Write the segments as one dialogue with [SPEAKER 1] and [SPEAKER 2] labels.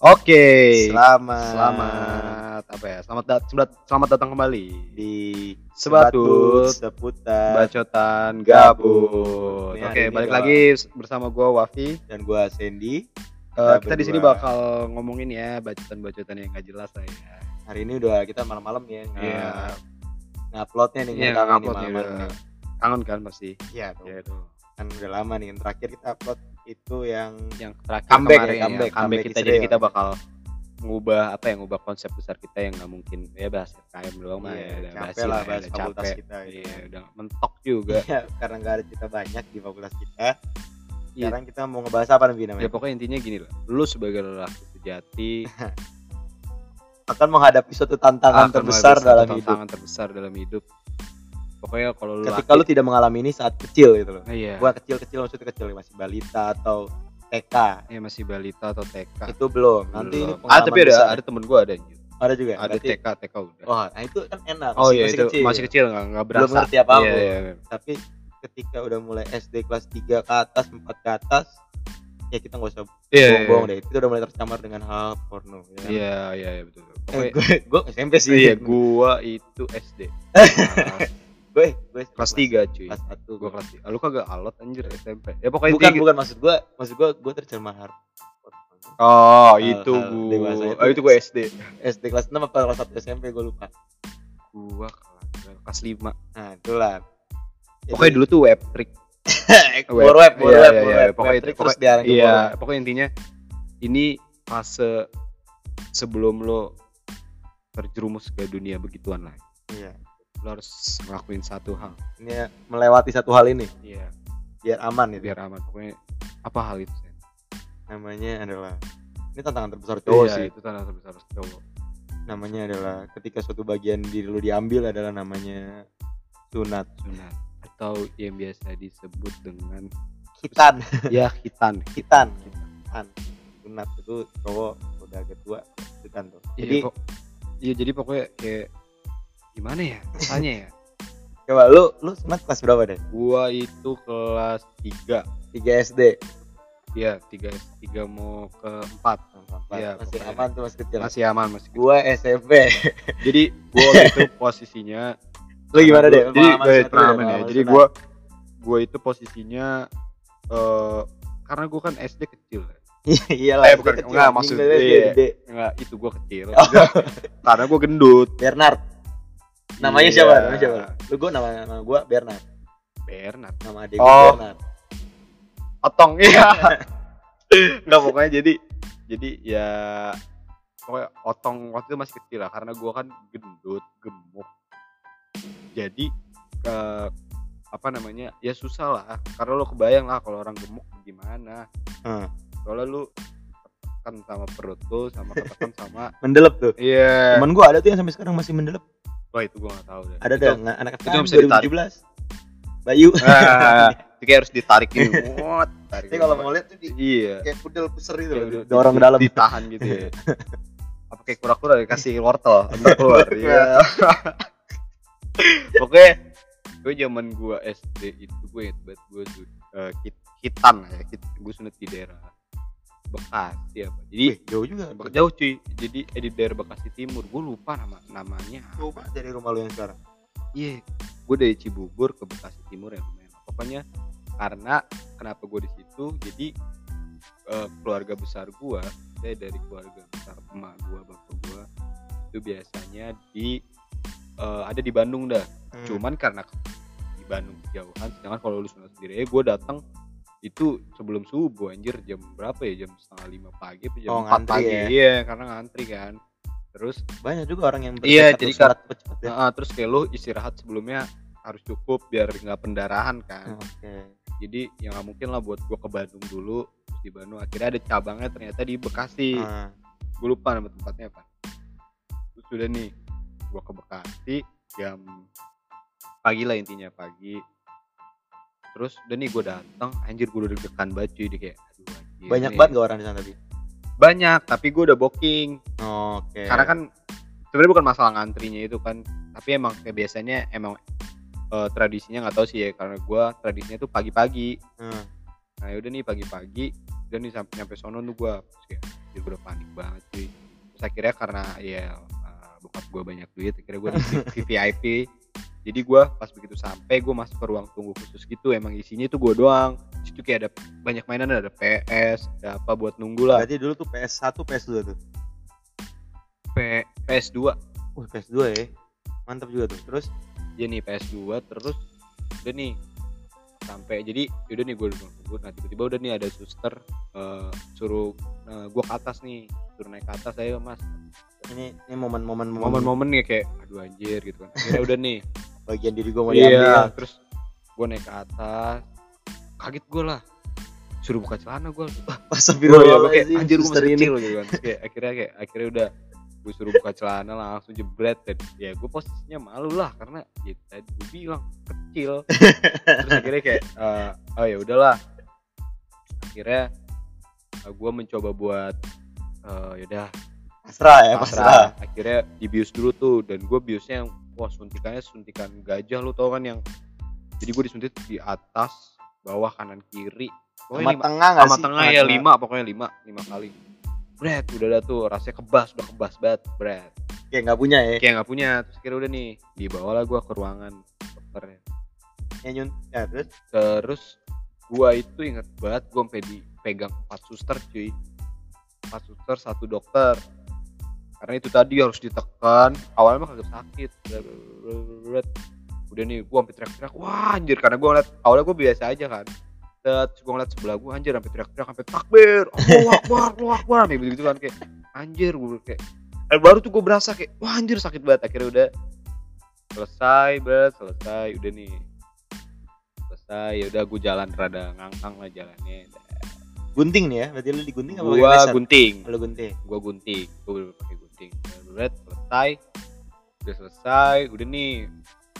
[SPEAKER 1] Oke.
[SPEAKER 2] Selamat.
[SPEAKER 1] Selamat apa ya? Selamat dat- selamat, selamat datang kembali
[SPEAKER 2] di
[SPEAKER 1] Sebatut,
[SPEAKER 2] seputar
[SPEAKER 1] bacotan
[SPEAKER 2] Gabut. Ini
[SPEAKER 1] Oke, balik
[SPEAKER 2] gua-
[SPEAKER 1] lagi bersama gua Wafi.
[SPEAKER 2] dan gua Sandy.
[SPEAKER 1] Eh,
[SPEAKER 2] Kita
[SPEAKER 1] kita di sini bakal ngomongin ya bacotan-bacotan yang gak jelas lah ya.
[SPEAKER 2] Hari ini udah kita malam-malam ya
[SPEAKER 1] Iya.
[SPEAKER 2] nguploadnya nih malam-malam
[SPEAKER 1] udah.
[SPEAKER 2] nih.
[SPEAKER 1] Kangen kan pasti.
[SPEAKER 2] Iya tuh.
[SPEAKER 1] Ya itu.
[SPEAKER 2] Kan udah lama nih. Yang terakhir kita upload itu yang
[SPEAKER 1] Yang terakhir
[SPEAKER 2] Comeback ya,
[SPEAKER 1] kemarin ya,
[SPEAKER 2] comeback, comeback
[SPEAKER 1] kita jadi kita bakal ngubah apa ya ngubah konsep besar kita yang nggak mungkin ya bahas FKM doang mah
[SPEAKER 2] Iya,
[SPEAKER 1] ya udah
[SPEAKER 2] capek lah
[SPEAKER 1] ya,
[SPEAKER 2] bahas fakultas
[SPEAKER 1] capek.
[SPEAKER 2] kita gitu.
[SPEAKER 1] Iya, udah mentok juga.
[SPEAKER 2] Iya, karena nggak ada cerita banyak di fakultas kita.
[SPEAKER 1] Iya.
[SPEAKER 2] Sekarang kita mau ngebahas apa nih namanya?
[SPEAKER 1] Ya pokoknya intinya gini lah. Lu sebagai lelaki sejati
[SPEAKER 2] Akan menghadapi suatu tantangan
[SPEAKER 1] akan
[SPEAKER 2] terbesar dalam hidup.
[SPEAKER 1] tantangan terbesar dalam hidup. Pokoknya kalau lu
[SPEAKER 2] Ketika lu tidak mengalami ini saat kecil gitu loh.
[SPEAKER 1] iya,
[SPEAKER 2] Gua kecil-kecil maksudnya kecil masih balita atau TK
[SPEAKER 1] ya masih balita atau TK.
[SPEAKER 2] itu belum. Nanti ini
[SPEAKER 1] Belum. ah tapi ada
[SPEAKER 2] besar.
[SPEAKER 1] ada temen gua ada anjir.
[SPEAKER 2] ada juga.
[SPEAKER 1] Ada
[SPEAKER 2] Berarti-
[SPEAKER 1] TK TK udah.
[SPEAKER 2] Oh, nah itu kan enak.
[SPEAKER 1] Oh
[SPEAKER 2] masih,
[SPEAKER 1] iya
[SPEAKER 2] masih
[SPEAKER 1] itu
[SPEAKER 2] kecil.
[SPEAKER 1] masih kecil nggak nggak berasa.
[SPEAKER 2] Belum ngerti apa-apa.
[SPEAKER 1] Iya, iya, iya.
[SPEAKER 2] Tapi ketika udah mulai SD kelas 3 ke atas, 4 ke atas, ya kita nggak usah
[SPEAKER 1] Iya,
[SPEAKER 2] bohong-bohong deh. Itu udah mulai tercemar dengan hal porno. Ya.
[SPEAKER 1] Iya iya iya betul.
[SPEAKER 2] Eh,
[SPEAKER 1] Pokoknya
[SPEAKER 2] gue gue SMP sih.
[SPEAKER 1] iya gua itu SD. Kelas-
[SPEAKER 2] gue gue
[SPEAKER 1] kelas 3 cuy.
[SPEAKER 2] Kelas 1
[SPEAKER 1] Gua kelas 3. Lu kagak alot anjir SMP. Ya pokoknya
[SPEAKER 2] Bukan
[SPEAKER 1] intinya-
[SPEAKER 2] bukan maksud gue, maksud gue gue tercemar hal
[SPEAKER 1] Oh,
[SPEAKER 2] Hal-
[SPEAKER 1] itu
[SPEAKER 2] dewasa itu.
[SPEAKER 1] Oh, itu gua SD.
[SPEAKER 2] SD kelas 6 apa kelas 1 SMP gue lupa.
[SPEAKER 1] Gua kelas 5.
[SPEAKER 2] Nah, itulah.
[SPEAKER 1] Pokoknya dulu tuh web trick.
[SPEAKER 2] Web, war
[SPEAKER 1] Iya,
[SPEAKER 2] web,
[SPEAKER 1] iya, iya.
[SPEAKER 2] web.
[SPEAKER 1] Pokoknya
[SPEAKER 2] Web trick terus ke
[SPEAKER 1] Iya,
[SPEAKER 2] web.
[SPEAKER 1] pokoknya intinya ini fase sebelum lo terjerumus ke dunia begituan lah.
[SPEAKER 2] Iya.
[SPEAKER 1] Lo harus ngelakuin satu hal.
[SPEAKER 2] Ini melewati satu hal ini
[SPEAKER 1] Iya.
[SPEAKER 2] biar aman itu.
[SPEAKER 1] Biar aman. Pokoknya apa hal itu? Sen?
[SPEAKER 2] Namanya adalah ini tantangan terbesar cowok
[SPEAKER 1] Iya,
[SPEAKER 2] sih.
[SPEAKER 1] itu tanah terbesar cowok.
[SPEAKER 2] Namanya adalah ketika suatu bagian diri lu diambil adalah namanya sunat.
[SPEAKER 1] Sunat atau yang biasa disebut dengan
[SPEAKER 2] Hitan,
[SPEAKER 1] ya hitan.
[SPEAKER 2] hitan, hitan. Sunat itu cowok udah agak tua, hitan tuh.
[SPEAKER 1] Jadi
[SPEAKER 2] Jadi
[SPEAKER 1] kok Iya, jadi pokoknya kayak gimana ya? Rasanya ya.
[SPEAKER 2] coba lu lu sunat kelas berapa deh?
[SPEAKER 1] Gua itu kelas 3
[SPEAKER 2] 3 SD.
[SPEAKER 1] Iya, tiga tiga mau ke empat Iya,
[SPEAKER 2] masih
[SPEAKER 1] pokoknya.
[SPEAKER 2] aman tuh masih kecil.
[SPEAKER 1] masih aman masih kecil.
[SPEAKER 2] Gua SMP.
[SPEAKER 1] Jadi gua itu posisinya
[SPEAKER 2] lu gimana deh?
[SPEAKER 1] Jadi
[SPEAKER 2] Pengalaman
[SPEAKER 1] gue pengalaman ya. Jadi gua gua itu posisinya eh karena gua kan SD kecil. ya.
[SPEAKER 2] iya lah.
[SPEAKER 1] Eh, bukan,
[SPEAKER 2] kecil,
[SPEAKER 1] enggak,
[SPEAKER 2] anjing,
[SPEAKER 1] maksud-
[SPEAKER 2] gede,
[SPEAKER 1] iya.
[SPEAKER 2] gede.
[SPEAKER 1] Enggak, itu gua kecil.
[SPEAKER 2] Oh.
[SPEAKER 1] karena gua gendut.
[SPEAKER 2] Bernard. Namanya
[SPEAKER 1] Iya.
[SPEAKER 2] siapa? Namanya siapa? Lu gua nama, nama gua Bernard.
[SPEAKER 1] Bernard.
[SPEAKER 2] Nama adik
[SPEAKER 1] Oh.
[SPEAKER 2] Bernard.
[SPEAKER 1] Otong iya. Enggak pokoknya jadi jadi ya pokoknya otong waktu itu masih kecil lah karena gua kan gendut, gemuk. Jadi eh, apa namanya? Ya susah lah karena lo kebayang lah kalau orang gemuk gimana.
[SPEAKER 2] Hmm.
[SPEAKER 1] Soalnya lu kan sama perut lu sama ketekan sama
[SPEAKER 2] Mendelep tuh.
[SPEAKER 1] iya.
[SPEAKER 2] Temen gua ada tuh yang sampai sekarang masih mendelep.
[SPEAKER 1] Wah, itu gua gak tahu deh.
[SPEAKER 2] Ada nggak- anak
[SPEAKER 1] itu
[SPEAKER 2] FKM
[SPEAKER 1] bisa ditarik.
[SPEAKER 2] 2017. Bayu.
[SPEAKER 1] Ah, itu kayak harus ditarik gitu. What?
[SPEAKER 2] Ini kalau mau lihat tuh di
[SPEAKER 1] iya.
[SPEAKER 2] kayak pudel puser itu
[SPEAKER 1] Kayak
[SPEAKER 2] loh,
[SPEAKER 1] udah
[SPEAKER 2] dorong
[SPEAKER 1] di-
[SPEAKER 2] dalam.
[SPEAKER 1] ditahan gitu ya apa kayak kura-kura dikasih wortel untuk keluar iya oke gue zaman gue SD itu gue inget banget gue tuh eh, hit- hitan lah ya hit, gue sunat di daerah Bekasi apa jadi
[SPEAKER 2] Wih, jauh juga.
[SPEAKER 1] Bek- jauh cuy jadi eh, di daerah Bekasi Timur gue lupa nama namanya
[SPEAKER 2] banget dari rumah lu yang sekarang.
[SPEAKER 1] iya gue dari Cibubur ke Bekasi Timur ya lumayan pokoknya karena kenapa gue di situ jadi eh, keluarga besar gue saya dari keluarga besar emak gue bapak gue itu biasanya di eh, ada di Bandung dah
[SPEAKER 2] Hmm.
[SPEAKER 1] cuman karena di Bandung kejauhan sedangkan kalau lu sendiri gue datang itu sebelum subuh anjir jam berapa ya jam setengah lima pagi atau jam
[SPEAKER 2] Oh,
[SPEAKER 1] empat pagi
[SPEAKER 2] ya?
[SPEAKER 1] iya karena ngantri kan terus
[SPEAKER 2] banyak juga orang yang
[SPEAKER 1] Iya, jadi
[SPEAKER 2] cepet-cepet ya.
[SPEAKER 1] Nah, terus kayak lu istirahat sebelumnya harus cukup biar nggak pendarahan kan.
[SPEAKER 2] Oke.
[SPEAKER 1] Jadi ya nggak mungkin lah buat gua ke Bandung dulu. Terus di Bandung akhirnya ada cabangnya ternyata di Bekasi.
[SPEAKER 2] Ah,
[SPEAKER 1] Gue lupa nama tempatnya apa. Terus udah nih gua ke Bekasi jam pagi lah intinya pagi. Terus udah nih gue datang, anjir gue udah deg-degan banget cuy, dia kayak aduh anjir.
[SPEAKER 2] banyak
[SPEAKER 1] nih.
[SPEAKER 2] banget gak orang di sana tapi.
[SPEAKER 1] Banyak, tapi gue udah booking.
[SPEAKER 2] Oke.
[SPEAKER 1] karena kan sebenarnya bukan masalah ngantrinya itu kan tapi emang kayak biasanya emang eh, tradisinya nggak tahu sih ya karena gua tradisinya tuh pagi-pagi
[SPEAKER 2] Hmm.
[SPEAKER 1] nah yaudah nih pagi-pagi udah nih sampai nyampe sono tuh gua Terus kayak Jadi gue udah panik banget cuy. Terus akhirnya karena ya uh, bokap gue banyak duit, akhirnya gue di VIP. Jadi gue pas begitu sampai gue masuk ke ruang tunggu khusus gitu. Emang isinya itu gue doang. Situ kayak ada banyak mainan, ada PS, ada apa buat nunggu lah.
[SPEAKER 2] Berarti dulu tuh PS1, PS2 tuh.
[SPEAKER 1] P- PS2
[SPEAKER 2] Wah, PS2 ya. Mantap juga tuh. Terus
[SPEAKER 1] dia nih PS2 terus udah nih sampai jadi udah nih gue nunggu nah tiba-tiba udah nih ada suster eh, suruh eh, gue ke atas nih suruh naik ke atas ayo mas
[SPEAKER 2] ini ini momen-momen
[SPEAKER 1] momen-momen nih kayak aduh anjir gitu kan akhirnya udah nih
[SPEAKER 2] bagian diri gue mau diambil.
[SPEAKER 1] iya terus gue naik ke atas. Kaget gue lah. Suruh buka celana gue
[SPEAKER 2] Pas
[SPEAKER 1] Gue ya, kayak anjir gue masih
[SPEAKER 2] ini.
[SPEAKER 1] kecil gitu kan. Kayak akhirnya kayak akhirnya udah gue suruh buka celana langsung jebret. Dan ya gue posisinya malu lah karena ya tadi gue bilang kecil. Terus akhirnya kayak eh, oh ya udahlah. Akhirnya gue mencoba buat eh yaudah
[SPEAKER 2] Pasrah ya, pasrah.
[SPEAKER 1] pasrah. Akhirnya dibius dulu tuh. Dan gue biusnya yang wah suntikannya suntikan gajah lu tau kan yang jadi gue disuntik di atas bawah kanan kiri.
[SPEAKER 2] Sama
[SPEAKER 1] Pokoknya lima-
[SPEAKER 2] tengah nggak
[SPEAKER 1] sama
[SPEAKER 2] sih?
[SPEAKER 1] tengah ya lima pokoknya lima lima kali. Bret udah ada tuh rasanya kebas udah kebas banget Bret.
[SPEAKER 2] Kayak nggak punya ya.
[SPEAKER 1] kayak nggak punya terus kira udah nih dibawalah gue ke ruangan dokternya.
[SPEAKER 2] Ya, nyun. Ya, terus?
[SPEAKER 1] Terus gua itu inget banget gua sampai dipegang empat suster cuy. Empat suster satu dokter karena itu tadi harus ditekan. Awalnya mah kagak sakit. Udah nih gua sampai teriak-teriak. Wah anjir karena gua ngeliat awalnya gua biasa aja kan. Terus gua ngeliat sebelah gua anjir sampai teriak-teriak sampai takbir. Allahu akbar Allahu akbar. Kayak begitu kan kayak anjir gua kayak dan baru tuh gua berasa kayak wah anjir sakit banget. Akhirnya udah selesai beres selesai udah nih. Selesai ya udah gue jalan rada ngangkang lah jalannya.
[SPEAKER 2] Gunting nih ya. Berarti lu digunting apa
[SPEAKER 1] gua gunting.
[SPEAKER 2] Lu gunting.
[SPEAKER 1] gua gunting. Gua bener pakai gunting Beret, selesai. Udah selesai udah nih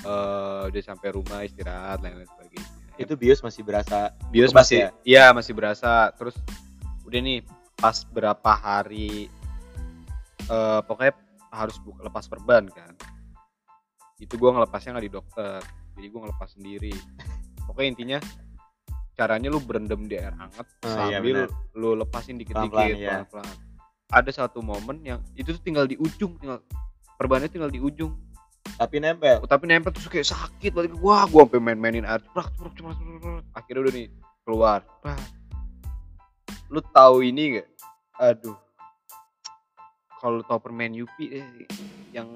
[SPEAKER 1] eh udah sampai rumah istirahat lain-lain sebagainya.
[SPEAKER 2] Itu bios masih berasa
[SPEAKER 1] bios masih
[SPEAKER 2] ya?
[SPEAKER 1] iya masih berasa. Terus udah nih pas berapa hari eh pokoknya harus buka lepas perban kan. Itu gua ngelepasnya nggak di dokter jadi gua ngelepas sendiri. Pokoknya intinya caranya lu berendam di air hangat
[SPEAKER 2] Oh, iya,
[SPEAKER 1] sambil
[SPEAKER 2] benar.
[SPEAKER 1] lu lepasin dikit-dikit
[SPEAKER 2] Pelan-pelan, iya.
[SPEAKER 1] pelan-pelan ada satu momen yang itu tuh tinggal di ujung tinggal perbannya tinggal di ujung
[SPEAKER 2] tapi nempel.
[SPEAKER 1] tapi nempel terus kayak sakit balik wah gua sampai main-mainin air ceprok ceprok, ceprok. akhirnya udah nih keluar Bah. lu tahu ini gak aduh kalau tahu permen Yupi eh, yang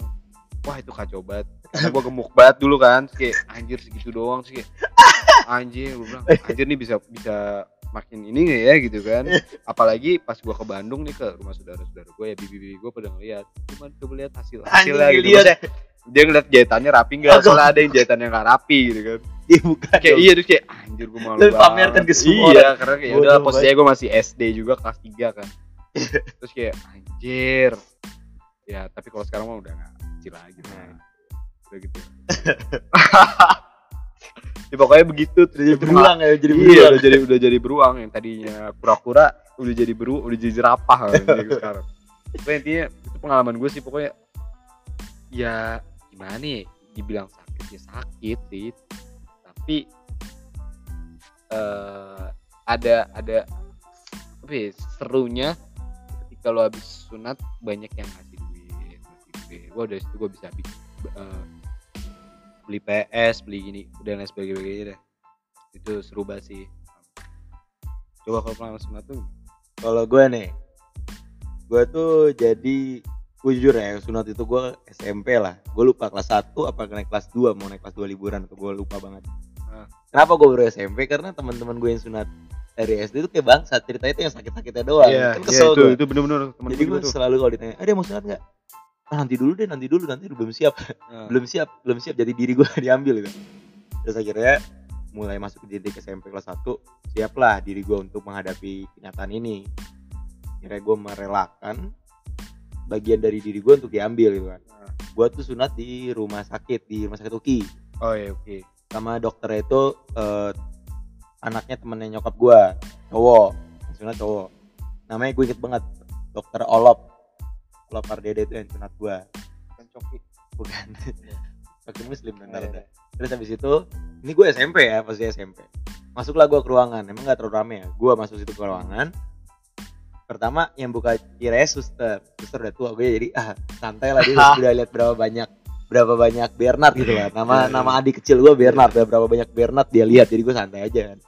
[SPEAKER 1] wah itu kacau banget karena gua gemuk banget dulu kan kayak anjir segitu doang sih kayak anjir gua bilang anjir nih bisa bisa makin ini ya gitu kan? Apalagi pas gua ke Bandung nih ke rumah saudara-saudara gue ya bibi-bibi gue pada ngeliat cuma coba lihat hasil hasilnya
[SPEAKER 2] Anjing,
[SPEAKER 1] gitu. Maksudnya, dia ngeliat jahitannya rapi nggak? Soalnya ada yang jahitannya nggak rapi gitu kan.
[SPEAKER 2] Dia buka.
[SPEAKER 1] kayak
[SPEAKER 2] dong.
[SPEAKER 1] iya terus kayak anjir gue malu
[SPEAKER 2] Lu
[SPEAKER 1] banget.
[SPEAKER 2] pamerkan ke semua
[SPEAKER 1] iya karena kayak udah posisinya gue masih SD juga kelas 3 kan. Terus kayak anjir. Ya tapi kalau sekarang mah udah nggak kecil lagi mah. udah gitu ya, pokoknya begitu terus
[SPEAKER 2] Jadi berulang ya, jadi
[SPEAKER 1] iya
[SPEAKER 2] berulang.
[SPEAKER 1] udah jadi udah jadi beruang yang tadinya kura-kura udah jadi beru udah jadi jerapah kan, jadi sekarang. Pokoknya intinya itu pengalaman gue sih pokoknya ya gimana ya dibilang sakit ya sakit sih. Tapi eh ada ada apa ya, serunya ketika lo habis sunat banyak yang ngasih duit ngasih duit. Wah dari situ gue bisa bi- eh, beli PS beli gini dan lain sebagainya deh itu seru banget sih coba kalau pengalaman sunat tuh
[SPEAKER 2] Kalau gue nih, gue tuh jadi gue jujur ya sunat itu gue SMP lah. Gue lupa kelas 1 apa naik kelas 2 mau naik kelas 2 liburan atau gue lupa banget.
[SPEAKER 1] Ah.
[SPEAKER 2] Kenapa gue baru SMP? Karena teman-teman gue yang sunat dari SD itu kayak bangsa ceritanya itu yang sakit-sakitnya doang. kan kesel
[SPEAKER 1] itu
[SPEAKER 2] gue.
[SPEAKER 1] itu bener-bener temen
[SPEAKER 2] Jadi gue selalu kalau ditanya, ada mau sunat nggak? Ah, nanti dulu deh, nanti dulu, nanti belum siap,
[SPEAKER 1] Nah,
[SPEAKER 2] belum siap, belum siap. Jadi diri gue diambil gitu. Terus akhirnya mulai masuk ke didik SMP kelas 1 siaplah diri gue untuk menghadapi kenyataan ini. Akhirnya gue merelakan bagian dari diri gue untuk diambil gitu kan.
[SPEAKER 1] Nah.
[SPEAKER 2] gue tuh sunat di rumah sakit di rumah sakit UKI.
[SPEAKER 1] Oh ya oke
[SPEAKER 2] sama dokter itu eh, anaknya temennya nyokap gue cowok. Sunat cowok. Namanya gue inget banget dokter Olop Olop Pardede itu yang sunat gue
[SPEAKER 1] kan coki.
[SPEAKER 2] Bukan. Coki muslim bentar
[SPEAKER 1] Iya,
[SPEAKER 2] ada terus habis itu ini gue SMP ya pasti SMP masuklah gue ke ruangan emang gak terlalu rame ya? Gue masuk situ ke ruangan. Pertama yang buka kira suster. Suster udah tua gue jadi ah santai lah dia udah lihat berapa banyak berapa banyak Bernard gitu lah. Nama
[SPEAKER 1] Iya, iya.
[SPEAKER 2] nama adik kecil gue Bernard ya berapa banyak Bernard dia lihat. Jadi gue santai aja kan.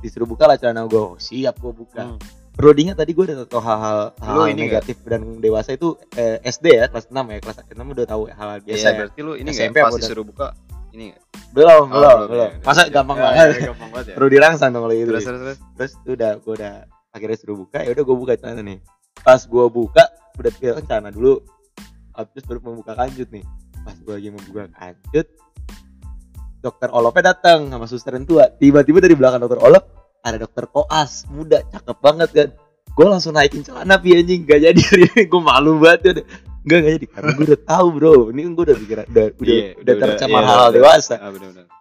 [SPEAKER 2] Disuruh buka lah celana gue oh, siap gue buka.
[SPEAKER 1] Hmm.
[SPEAKER 2] Perlu diingat tadi gue udah tahu hal-hal hal negatif dan dewasa itu eh, SD ya kelas 6 ya kelas 6 udah tahu hal-hal biasa
[SPEAKER 1] Iya,
[SPEAKER 2] ya.
[SPEAKER 1] berarti lu ini
[SPEAKER 2] SMP apa
[SPEAKER 1] pas disuruh buka ini nggak?
[SPEAKER 2] belum
[SPEAKER 1] Oh,
[SPEAKER 2] belum belum
[SPEAKER 1] ya.
[SPEAKER 2] masa
[SPEAKER 1] Iya,
[SPEAKER 2] gampang
[SPEAKER 1] iya,
[SPEAKER 2] banget
[SPEAKER 1] iya, gampang banget ya.
[SPEAKER 2] perlu dirangsang dong kalau gitu
[SPEAKER 1] Terus terus terus.
[SPEAKER 2] terus udah gue udah akhirnya suruh buka ya udah gue buka celana nih pas gue buka udah ya kan celana dulu habis baru membuka kanjut nih pas gue lagi membuka kanjut dokter Olopnya datang sama suster yang tua tiba-tiba dari belakang dokter Olop ada dokter koas muda cakep banget kan. Gue langsung naikin celana pi anjing. Gak jadi. Ini gue malu banget udah. Enggak, enggak jadi. Karena gue udah tahu bro. Ini kan gue udah pikir udah udah,
[SPEAKER 1] Iya,
[SPEAKER 2] udah tercemar
[SPEAKER 1] iya,
[SPEAKER 2] hal-hal
[SPEAKER 1] udah.
[SPEAKER 2] dewasa.
[SPEAKER 1] Ah,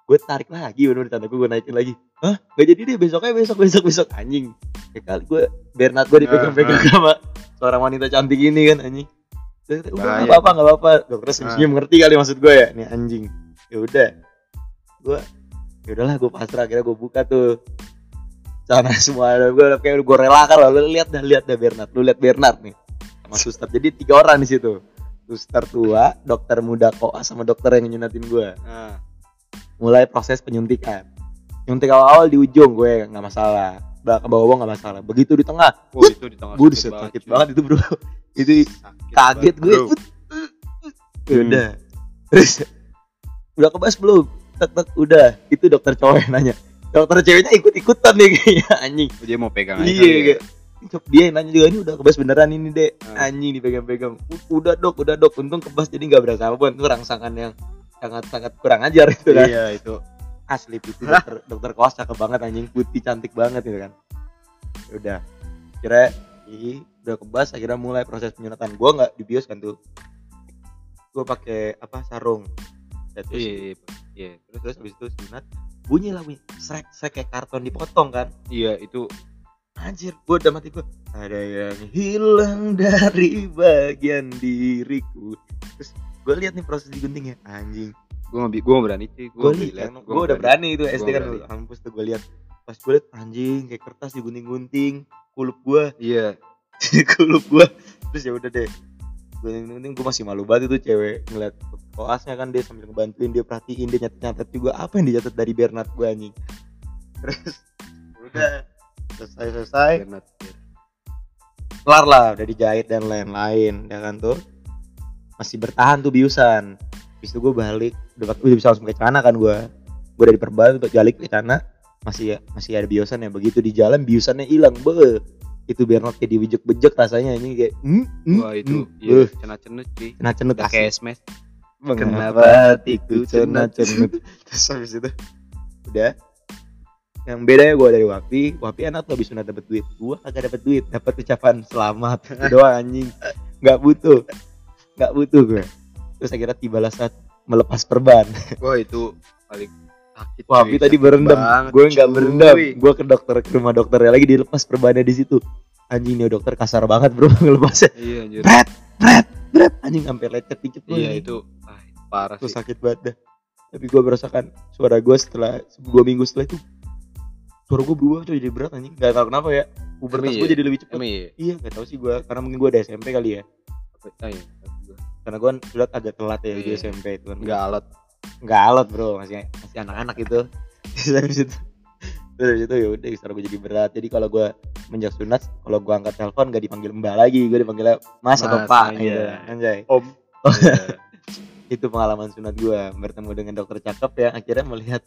[SPEAKER 2] gue tarik lagi bener tanda gue naikin lagi. Hah? Gak jadi deh besoknya besok besok besok. Anjing. Kayak kali gue Bernard gue dipegang-pegang
[SPEAKER 1] Ah,
[SPEAKER 2] sama seorang wanita cantik ini kan anjing. Udah nggak apa-apa nggak apa-apa. Dokter
[SPEAKER 1] Ah.
[SPEAKER 2] senyum ngerti kali maksud gue ya. Nih anjing. Ya udah. Gue ya udahlah gue pasrah. Akhirnya gue buka tuh sana semua. Gue kayak gue relakan lah. Lu lihat dah lihat dah Bernard. Lu lihat Bernard nih. Sama suster. Jadi tiga orang di situ. Suster tua dokter muda koas sama dokter yang nyunatin gue
[SPEAKER 1] Ah,
[SPEAKER 2] mulai proses penyuntikan. Nyuntik awal-awal di ujung gue nggak masalah. Ke bawah nggak masalah. Begitu di tengah
[SPEAKER 1] oh, itu di tengah
[SPEAKER 2] gue sakit, sakit banget itu bro. Itu
[SPEAKER 1] Sakit
[SPEAKER 2] kaget gue ya udah. Terus udah kebas belum? Tek tek udah. Itu dokter cowok yang nanya dokter ceweknya ikut ikutan nih kayaknya anjing.
[SPEAKER 1] Oh, Dia mau pegang aja
[SPEAKER 2] iya
[SPEAKER 1] ya.
[SPEAKER 2] kayak Cop, dia yang nanya juga ini udah kebas beneran ini dek?
[SPEAKER 1] Ah.
[SPEAKER 2] anjing dipegang-pegang. Udah dok udah dok. Untung kebas jadi nggak berasa apa itu rangsangan yang sangat sangat kurang ajar itu kan.
[SPEAKER 1] Iya itu.
[SPEAKER 2] asli itu dokter dokter kelas cakep banget anjing. Putih cantik banget gitu kan. Ya udah kira ih udah kebas. Akhirnya mulai proses penyunatan. Gua nggak dibius kan tuh. Gua pakai apa sarung Ya, terus,
[SPEAKER 1] Iya, iya, iya.
[SPEAKER 2] terus terus habis itu sunat bunyi lah bunyi srek srek kayak karton dipotong kan?
[SPEAKER 1] Iya, itu.
[SPEAKER 2] Anjir gua udah mati gua. Ada yang hilang dari bagian diriku. Terus gua lihat nih proses diguntingnya anjing.
[SPEAKER 1] Gua nggak nggak berani sih.
[SPEAKER 2] gue
[SPEAKER 1] nggak
[SPEAKER 2] gue udah berani. itu
[SPEAKER 1] Gua
[SPEAKER 2] SD kan.
[SPEAKER 1] berani.
[SPEAKER 2] kampus tuh gue lihat. Pas gue lihat anjing kayak kertas digunting-gunting kulup gue
[SPEAKER 1] Iya.
[SPEAKER 2] kulup gue terus ya udah deh gunting-gunting gue masih malu banget itu cewek ngeliat koasnya kan dia sambil ngebantuin dia perhatiin dia nyatet-nyatet juga apa yang dicatat dari Bernard gue anjing. Terus udah selesai selesai
[SPEAKER 1] Bernard.
[SPEAKER 2] kelar lah udah dijahit dan lain-lain ya kan tuh. Masih bertahan tuh biusan. Habis itu gue balik udah, udah bisa langsung pakai celana kan gue gue dari perban untuk balik ke celana masih masih ada biusan ya begitu di jalan biusannya hilang be itu Bernard kayak diwejek-bejek rasanya ini kayak hmm, hmm,
[SPEAKER 1] Wah, itu
[SPEAKER 2] hmm,
[SPEAKER 1] iya, cenut-cenut cuy.
[SPEAKER 2] kena cenut
[SPEAKER 1] Udah
[SPEAKER 2] asli.
[SPEAKER 1] kayak smash.
[SPEAKER 2] Kenapa hatiku cenut cenut terus habis itu udah. Yang bedanya gue dari Wapi. Wapi enak tuh habis sunat dapet duit. Gue kagak dapet duit dapet ucapan selamat. Doang anjing. Nggak butuh. Nggak butuh gue terus akhirnya tibalah saat melepas perban.
[SPEAKER 1] Wah, itu paling sakit.
[SPEAKER 2] Wapi
[SPEAKER 1] cuy.
[SPEAKER 2] tadi berendam gue nggak berendam gue ke dokter ke rumah dokternya lagi dilepas perbannya di situ anjing nih dokter kasar banget bro ngelepasnya
[SPEAKER 1] Iya, anjir.
[SPEAKER 2] bret bret bret anjing sampai lecet dikit
[SPEAKER 1] Iya,
[SPEAKER 2] anjing.
[SPEAKER 1] itu ah, parah
[SPEAKER 2] itu
[SPEAKER 1] sih.
[SPEAKER 2] sakit banget dah tapi gue merasakan suara gue setelah dua minggu setelah itu suara gue berubah coy jadi berat anjing gak tau kenapa ya pubertas gue
[SPEAKER 1] iya?
[SPEAKER 2] jadi lebih cepet
[SPEAKER 1] Emang iya.
[SPEAKER 2] iya gak tau sih gue karena mungkin gue ada SMP kali ya
[SPEAKER 1] Ah, iya.
[SPEAKER 2] karena gue kan sudah agak telat ya di
[SPEAKER 1] Iya.
[SPEAKER 2] SMP itu kan
[SPEAKER 1] Enggak alat.
[SPEAKER 2] Nggak alot bro. Masih masih anak-anak itu. Terus habis itu terus habis itu ya udah suara gue jadi berat. Jadi kalau gue menjak sunat kalau gue angkat telepon gak dipanggil mbak lagi. Gue dipanggilnya mas, atau
[SPEAKER 1] Mas,
[SPEAKER 2] pak
[SPEAKER 1] iya.
[SPEAKER 2] gitu. Anjay.
[SPEAKER 1] Om. Iya.
[SPEAKER 2] itu pengalaman sunat gue bertemu dengan dokter cakep ya akhirnya melihat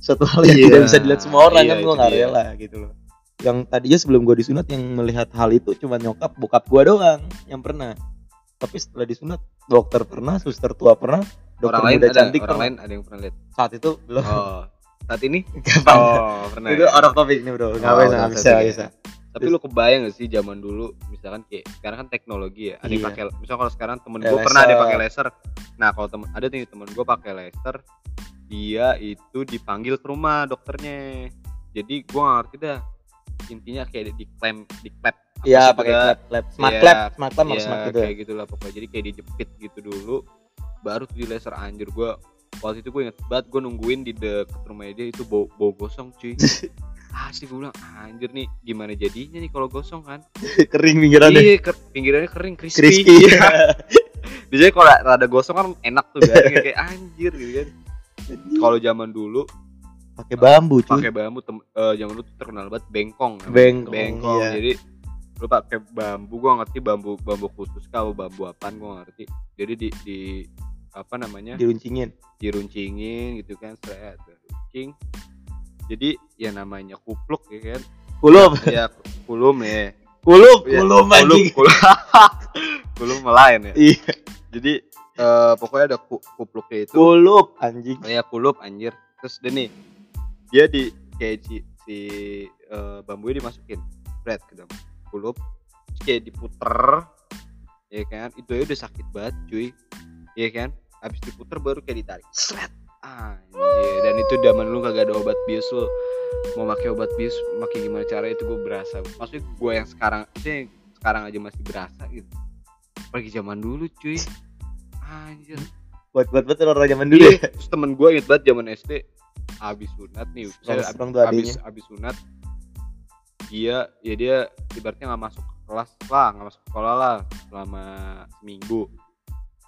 [SPEAKER 2] suatu hal yang
[SPEAKER 1] Iya,
[SPEAKER 2] tidak bisa dilihat semua orang
[SPEAKER 1] iya,
[SPEAKER 2] kan? Gue nggak rela gitu loh. Yang tadinya sebelum gue disunat yang melihat hal itu cuma nyokap bokap gue doang yang pernah. Tapi setelah disunat dokter pernah suster tua pernah dokter
[SPEAKER 1] orang lain
[SPEAKER 2] muda
[SPEAKER 1] ada,
[SPEAKER 2] cantik
[SPEAKER 1] orang
[SPEAKER 2] pernah
[SPEAKER 1] lain ada yang pernah lihat.
[SPEAKER 2] saat itu belum
[SPEAKER 1] Oh. Saat ini?
[SPEAKER 2] Kapan?
[SPEAKER 1] Oh, pernah.
[SPEAKER 2] itu
[SPEAKER 1] ya?
[SPEAKER 2] out of topic nih bro nggak
[SPEAKER 1] Oh,
[SPEAKER 2] bisa nggak bisa
[SPEAKER 1] ya.
[SPEAKER 2] bisa
[SPEAKER 1] Tapi lu kebayang gak sih zaman dulu misalkan kayak sekarang kan teknologi ya. Ada yang
[SPEAKER 2] Iya.
[SPEAKER 1] pakai misal kalau sekarang temen
[SPEAKER 2] Kayak
[SPEAKER 1] gue pernah ada yang pakai laser. Nah, kalau temen ada nih temen gue pakai laser dia itu dipanggil ke rumah dokternya. Jadi gue gak ngerti dah intinya kayak di klem di klep
[SPEAKER 2] Iya pakai clap clap smart
[SPEAKER 1] Iya,
[SPEAKER 2] clap smart clap
[SPEAKER 1] Iya,
[SPEAKER 2] smart gitu ya
[SPEAKER 1] kayak gitulah pokoknya jadi kayak dijepit gitu dulu baru tuh di laser anjir. Gue waktu itu gue inget banget gue nungguin di deket rumahnya dia itu bau bau gosong cuy. Asli gue bilang anjir nih gimana jadinya nih kalau gosong kan?
[SPEAKER 2] Kering pinggirannya.
[SPEAKER 1] Iya ker- pinggirannya kering crispy,
[SPEAKER 2] crispy
[SPEAKER 1] Iya. biasanya kalau rada gosong kan enak tuh kan kayak, anjir gitu kan. Kalau zaman dulu
[SPEAKER 2] pakai bambu cuy.
[SPEAKER 1] pakai bambu tem- eh, zaman dulu tuh terkenal banget bengkong namanya.
[SPEAKER 2] Bengkong,
[SPEAKER 1] bengkong
[SPEAKER 2] iya.
[SPEAKER 1] jadi lu pakai bambu gua ngerti bambu bambu khusus kau bambu apaan gua nggak ngerti. Jadi di di apa namanya?
[SPEAKER 2] Diruncingin.
[SPEAKER 1] Diruncingin gitu kan saya runcing jadi ya namanya kupluk ya kan?
[SPEAKER 2] Kulum.
[SPEAKER 1] Ya kulum ya.
[SPEAKER 2] Kulum.
[SPEAKER 1] Ya,
[SPEAKER 2] kulum
[SPEAKER 1] kulum
[SPEAKER 2] anjing.
[SPEAKER 1] kulum, kulum melayan ya.
[SPEAKER 2] Iya.
[SPEAKER 1] Jadi eh, pokoknya ada ku- kupluknya itu.
[SPEAKER 2] Kulup anjing.
[SPEAKER 1] Kayak kulup anjir. Terus dia nih dia di kayak si, si eh, bambunya dimasukin. Bread ke dalam kulup kayak diputer ya kan? Itu ya udah sakit banget cuy. Ya kan? Habis diputer baru kayak ditarik. Seret anjir. Dan itu zaman lu kagak ada obat bius lu mau pakai obat bius makin gimana cara itu gue berasa. Maksudnya gue yang sekarang yang sekarang aja masih berasa gitu. Pergi zaman dulu cuy. Anjir.
[SPEAKER 2] Buat buat buat orang zaman dulu
[SPEAKER 1] Iya,
[SPEAKER 2] ya.
[SPEAKER 1] terus temen gue inget banget zaman SD abis sunat nih, abis
[SPEAKER 2] adiknya.
[SPEAKER 1] abis sunat dia ya dia ibaratnya nggak masuk kelas lah, nggak masuk sekolah lah selama seminggu.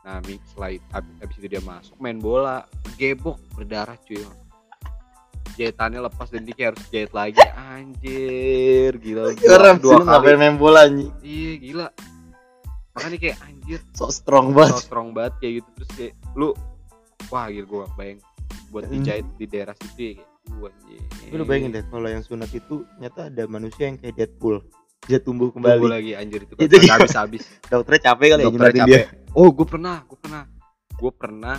[SPEAKER 1] Nah, setelah itu, abis, abis itu dia masuk main bola, gebok berdarah cuy. Jahitannya lepas dan dia kayak harus jahit lagi. Anjir, gila. Dua, dua
[SPEAKER 2] sih ngapain
[SPEAKER 1] kali.
[SPEAKER 2] main bola anjing
[SPEAKER 1] Iya, gila. Makanya kayak anjir,
[SPEAKER 2] so strong
[SPEAKER 1] so
[SPEAKER 2] banget
[SPEAKER 1] strong banget kayak gitu terus kayak lu wah gila gue bayang buat
[SPEAKER 2] Hmm.
[SPEAKER 1] dijahit di daerah situ ya kayak gua anjing.
[SPEAKER 2] Tapi lu bayangin deh kalau yang sunat itu ternyata ada manusia yang kayak Deadpool. Bisa tumbuh
[SPEAKER 1] Tumbuh
[SPEAKER 2] kembali.
[SPEAKER 1] lagi anjir itu,
[SPEAKER 2] Itu
[SPEAKER 1] kan
[SPEAKER 2] dia.
[SPEAKER 1] habis habis
[SPEAKER 2] dokternya capek kali ya
[SPEAKER 1] dokternya
[SPEAKER 2] dia
[SPEAKER 1] capek. oh gue pernah gue pernah. Gue pernah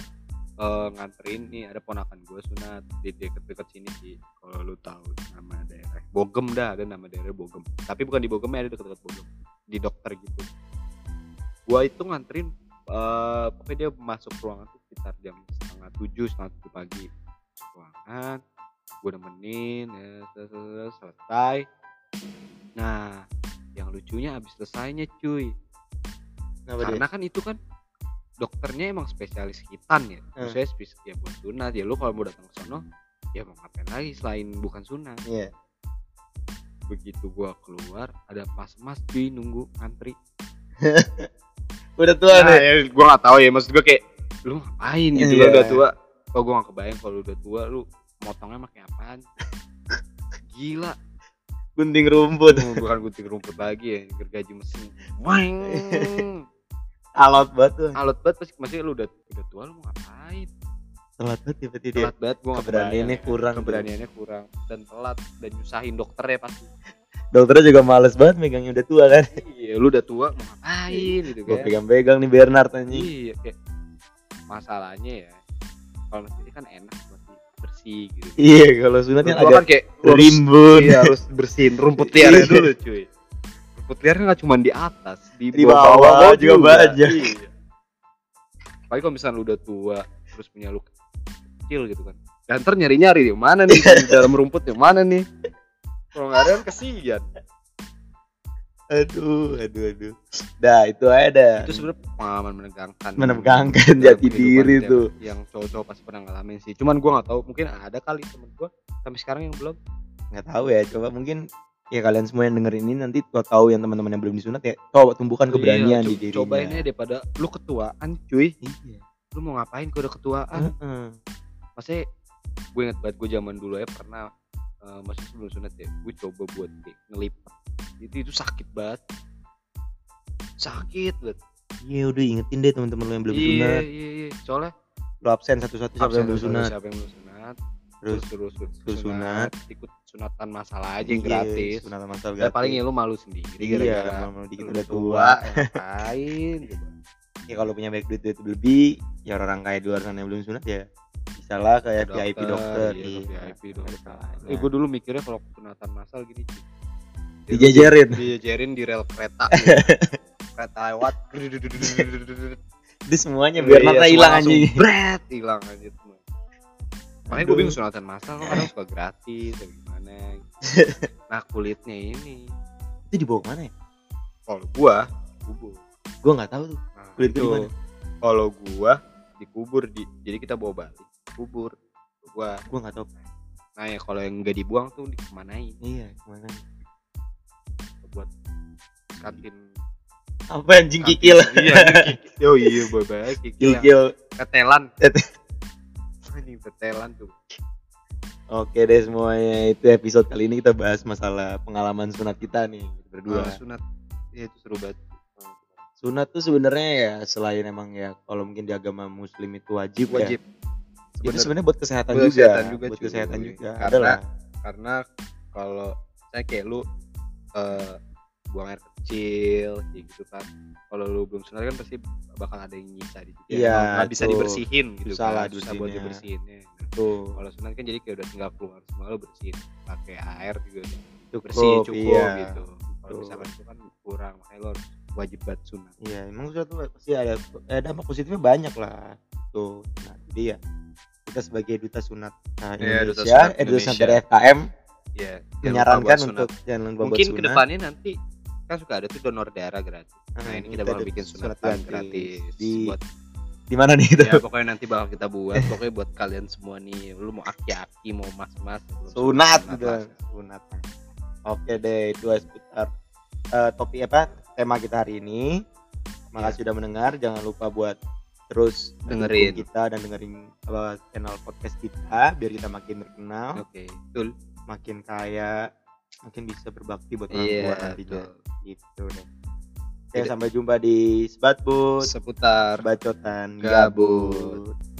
[SPEAKER 1] eh, nganterin nih ada ponakan gue sunat di deket-deket sini sih. Kalau lu tahu nama daerah. Bogem dah ada nama daerah Bogem. Tapi bukan di Bogem ya ada deket-deket Bogem. Di dokter gitu. Gue itu nganterin eh pokoknya dia masuk ruangan tuh sekitar jam setengah tujuh setengah tujuh pagi. Ruangan gue nemenin ya, selesai, selesai, nah yang lucunya abis selesainya cuy
[SPEAKER 2] Kenapa dia?
[SPEAKER 1] karena kan itu kan dokternya emang spesialis hitan ya
[SPEAKER 2] Hmm.
[SPEAKER 1] maksudnya spes ya buat sunat ya lu kalau mau datang ke sono ya mau ngapain lagi selain bukan sunat
[SPEAKER 2] Iya.
[SPEAKER 1] begitu gua keluar ada mas-mas cuy nunggu antri
[SPEAKER 2] Udah tua
[SPEAKER 1] nah,
[SPEAKER 2] nih.
[SPEAKER 1] ya, gua nggak tahu ya maksud gua kayak lu ngapain gitu
[SPEAKER 2] Iya.
[SPEAKER 1] kan udah tua oh gua gak kebayang kalau udah tua lu motongnya pakai apaan gila
[SPEAKER 2] Gunting rumput.
[SPEAKER 1] Oh, bukan gunting rumput lagi ya gergaji mesin Wang.
[SPEAKER 2] Alot banget tuh.
[SPEAKER 1] alot banget pasti maksudnya lu udah udah tua lu mau ngapain
[SPEAKER 2] Telat banget tiba-tiba dia.
[SPEAKER 1] telat banget gua nggak
[SPEAKER 2] Keberaniannya
[SPEAKER 1] kebayang ya.
[SPEAKER 2] kurang.
[SPEAKER 1] keberaniannya kurang dan telat dan nyusahin dokter ya pasti
[SPEAKER 2] Dokternya juga males banget megangnya udah tua kan.
[SPEAKER 1] iya lu udah tua mau ngapain gitu
[SPEAKER 2] Gua
[SPEAKER 1] kan
[SPEAKER 2] pegang-pegang nih Bernard anjing.
[SPEAKER 1] iya kayak masalahnya ya kalau masjid kan enak masih bersih gitu
[SPEAKER 2] Iya, kalau sunat kan agak
[SPEAKER 1] kan kayak
[SPEAKER 2] rimbun.
[SPEAKER 1] iya, harus bersihin rumput liarnya
[SPEAKER 2] Iya.
[SPEAKER 1] dulu cuy rumput liarnya nggak cuma di atas di,
[SPEAKER 2] Di bawah juga banyak.
[SPEAKER 1] iya. apalagi kalau misalnya lu udah tua terus punya lu kecil gitu kan dan ntar nyari nyari di mana nih di dalam rumput yang mana nih kalau nggak ada kan kesian
[SPEAKER 2] Aduh, aduh, aduh. Dah, itu aja dah.
[SPEAKER 1] itu sebenarnya pengalaman menegangkan
[SPEAKER 2] menegangkan jati diri tuh.
[SPEAKER 1] yang cowok-cowok pasti pernah ngalamin sih cuman gua nggak tahu mungkin ada kali temen gua sampai sekarang yang belum
[SPEAKER 2] Nggak tahu ya, coba mungkin ya kalian semua yang dengerin ini nanti kalau tahu yang teman-teman yang belum disunat ya coba tumbuhkan keberanian
[SPEAKER 1] Iya,
[SPEAKER 2] di dirinya.
[SPEAKER 1] cobain aja daripada lu ketuaan cuy
[SPEAKER 2] Iya.
[SPEAKER 1] lu mau ngapain kalau udah ketuaan
[SPEAKER 2] Heeh.
[SPEAKER 1] maksudnya gue inget banget gue zaman dulu ya pernah eh, maksudnya sebelum sunat ya gue coba buat kayak ngelipat itu itu sakit banget sakit banget
[SPEAKER 2] Iya, udah ingetin deh teman-teman lo yang belum
[SPEAKER 1] iya
[SPEAKER 2] sunat.
[SPEAKER 1] iya iya soalnya
[SPEAKER 2] Lo absen satu-satu siapa yang belum sunat.
[SPEAKER 1] siapa yang belum sunat
[SPEAKER 2] Terus
[SPEAKER 1] terus terus,
[SPEAKER 2] terus sunat.
[SPEAKER 1] ikut sunatan masalah aja yang
[SPEAKER 2] Iya,
[SPEAKER 1] gratis
[SPEAKER 2] Sunatan masal gratis.
[SPEAKER 1] paling ya lu malu sendiri
[SPEAKER 2] Iya,
[SPEAKER 1] gara-gara
[SPEAKER 2] malu dikit udah tua.
[SPEAKER 1] ngapain coba
[SPEAKER 2] ya kalau punya banyak duit duit lebih ya orang kaya di luar sana yang belum sunat ya bisa lah kayak
[SPEAKER 1] Ke
[SPEAKER 2] VIP dokter
[SPEAKER 1] iya, ke VIP dokter. Eh gue dulu mikirnya kalau sunatan masal gini cuy.
[SPEAKER 2] dijajarin
[SPEAKER 1] dijajarin di rel kereta. Kereta lewat.
[SPEAKER 2] Itu semuanya
[SPEAKER 1] Iya,
[SPEAKER 2] biar nata
[SPEAKER 1] semua
[SPEAKER 2] hilang anjing.
[SPEAKER 1] bret hilang aja semua. Makanya gue bingung sunatan masal kok kadang suka gratis atau gimana? Nah kulitnya ini.
[SPEAKER 2] Itu dibawa ke mana ya?
[SPEAKER 1] Kalau gua kubur.
[SPEAKER 2] Gue nggak tahu tuh.
[SPEAKER 1] Nah,
[SPEAKER 2] Kulit itu. di
[SPEAKER 1] kalau gua dikubur di. Jadi kita bawa balik kubur. Gua
[SPEAKER 2] gue nggak tahu.
[SPEAKER 1] Nah ya kalau yang nggak dibuang tuh dikemanain
[SPEAKER 2] iya ke mana
[SPEAKER 1] buat kantin
[SPEAKER 2] apa anjing kikil?
[SPEAKER 1] Iya kikil. Oh iya banget kikil.
[SPEAKER 2] Kikil.
[SPEAKER 1] Tetelan
[SPEAKER 2] Tete-
[SPEAKER 1] anjing tetelan tuh.
[SPEAKER 2] Oke deh semuanya itu episode kali ini kita bahas masalah pengalaman sunat kita nih berdua.
[SPEAKER 1] Dua sunat. Iya itu seru banget.
[SPEAKER 2] Sunat tuh sebenarnya ya selain emang ya kalau mungkin di agama muslim itu wajib,
[SPEAKER 1] wajib.
[SPEAKER 2] ya itu sebenarnya buat kesehatan
[SPEAKER 1] Buat
[SPEAKER 2] juga
[SPEAKER 1] kesehatan juga,
[SPEAKER 2] buat
[SPEAKER 1] cuy.
[SPEAKER 2] kesehatan juga
[SPEAKER 1] Karena-
[SPEAKER 2] adalah
[SPEAKER 1] karena kalau saya kayak lu eh, buang air kecil gitu kan kalau lu belum sunat kan pasti bakal ada yang nyisa di situ
[SPEAKER 2] Iya,
[SPEAKER 1] nggak bisa dibersihin gitu
[SPEAKER 2] Susah lah
[SPEAKER 1] kan susah buat
[SPEAKER 2] bersihinnya.
[SPEAKER 1] dibersihinnya
[SPEAKER 2] tuh
[SPEAKER 1] kalau sunat kan jadi kayak udah tinggal keluar semua lu bersihin pakai air juga udah
[SPEAKER 2] cukup,
[SPEAKER 1] bersih cukup
[SPEAKER 2] iya.
[SPEAKER 1] gitu kalau misalkan itu kan kurang makanya lo harus wajib banget sunat
[SPEAKER 2] Iya, emang sunat tuh pasti ada eh, dampak positifnya banyak lah. Tuh. Nah, jadi ya kita sebagai duta sunat nah,
[SPEAKER 1] Iya, duta
[SPEAKER 2] Indonesia,
[SPEAKER 1] sunat
[SPEAKER 2] eh duta sunat
[SPEAKER 1] Indonesia.
[SPEAKER 2] dari FKM
[SPEAKER 1] ya
[SPEAKER 2] menyarankan untuk jangan lupa
[SPEAKER 1] mungkin
[SPEAKER 2] sunat.
[SPEAKER 1] ke depannya nanti kan suka ada tuh donor darah gratis nah, ini kita bakal
[SPEAKER 2] ada
[SPEAKER 1] bikin
[SPEAKER 2] sunat
[SPEAKER 1] sunatan gratis,
[SPEAKER 2] di
[SPEAKER 1] buat
[SPEAKER 2] di mana nih itu?
[SPEAKER 1] ya pokoknya nanti bakal kita buat pokoknya buat kalian semua nih lu mau aki-aki mau mas-mas
[SPEAKER 2] sunat gitu. Sunat. Oke deh, itu seputar eh, topik apa tema kita hari ini. Makasih sudah mendengar. Jangan lupa buat terus
[SPEAKER 1] Dengerin.
[SPEAKER 2] kita dan dengerin apa, channel podcast kita biar kita makin terkenal,
[SPEAKER 1] oke betul
[SPEAKER 2] makin kaya, makin bisa berbakti buat orang tua nantinya.
[SPEAKER 1] betul
[SPEAKER 2] Gitu deh. Oke, sampai jumpa di Sebatbut,
[SPEAKER 1] seputar
[SPEAKER 2] bacotan
[SPEAKER 1] Gabut.
[SPEAKER 2] gabut.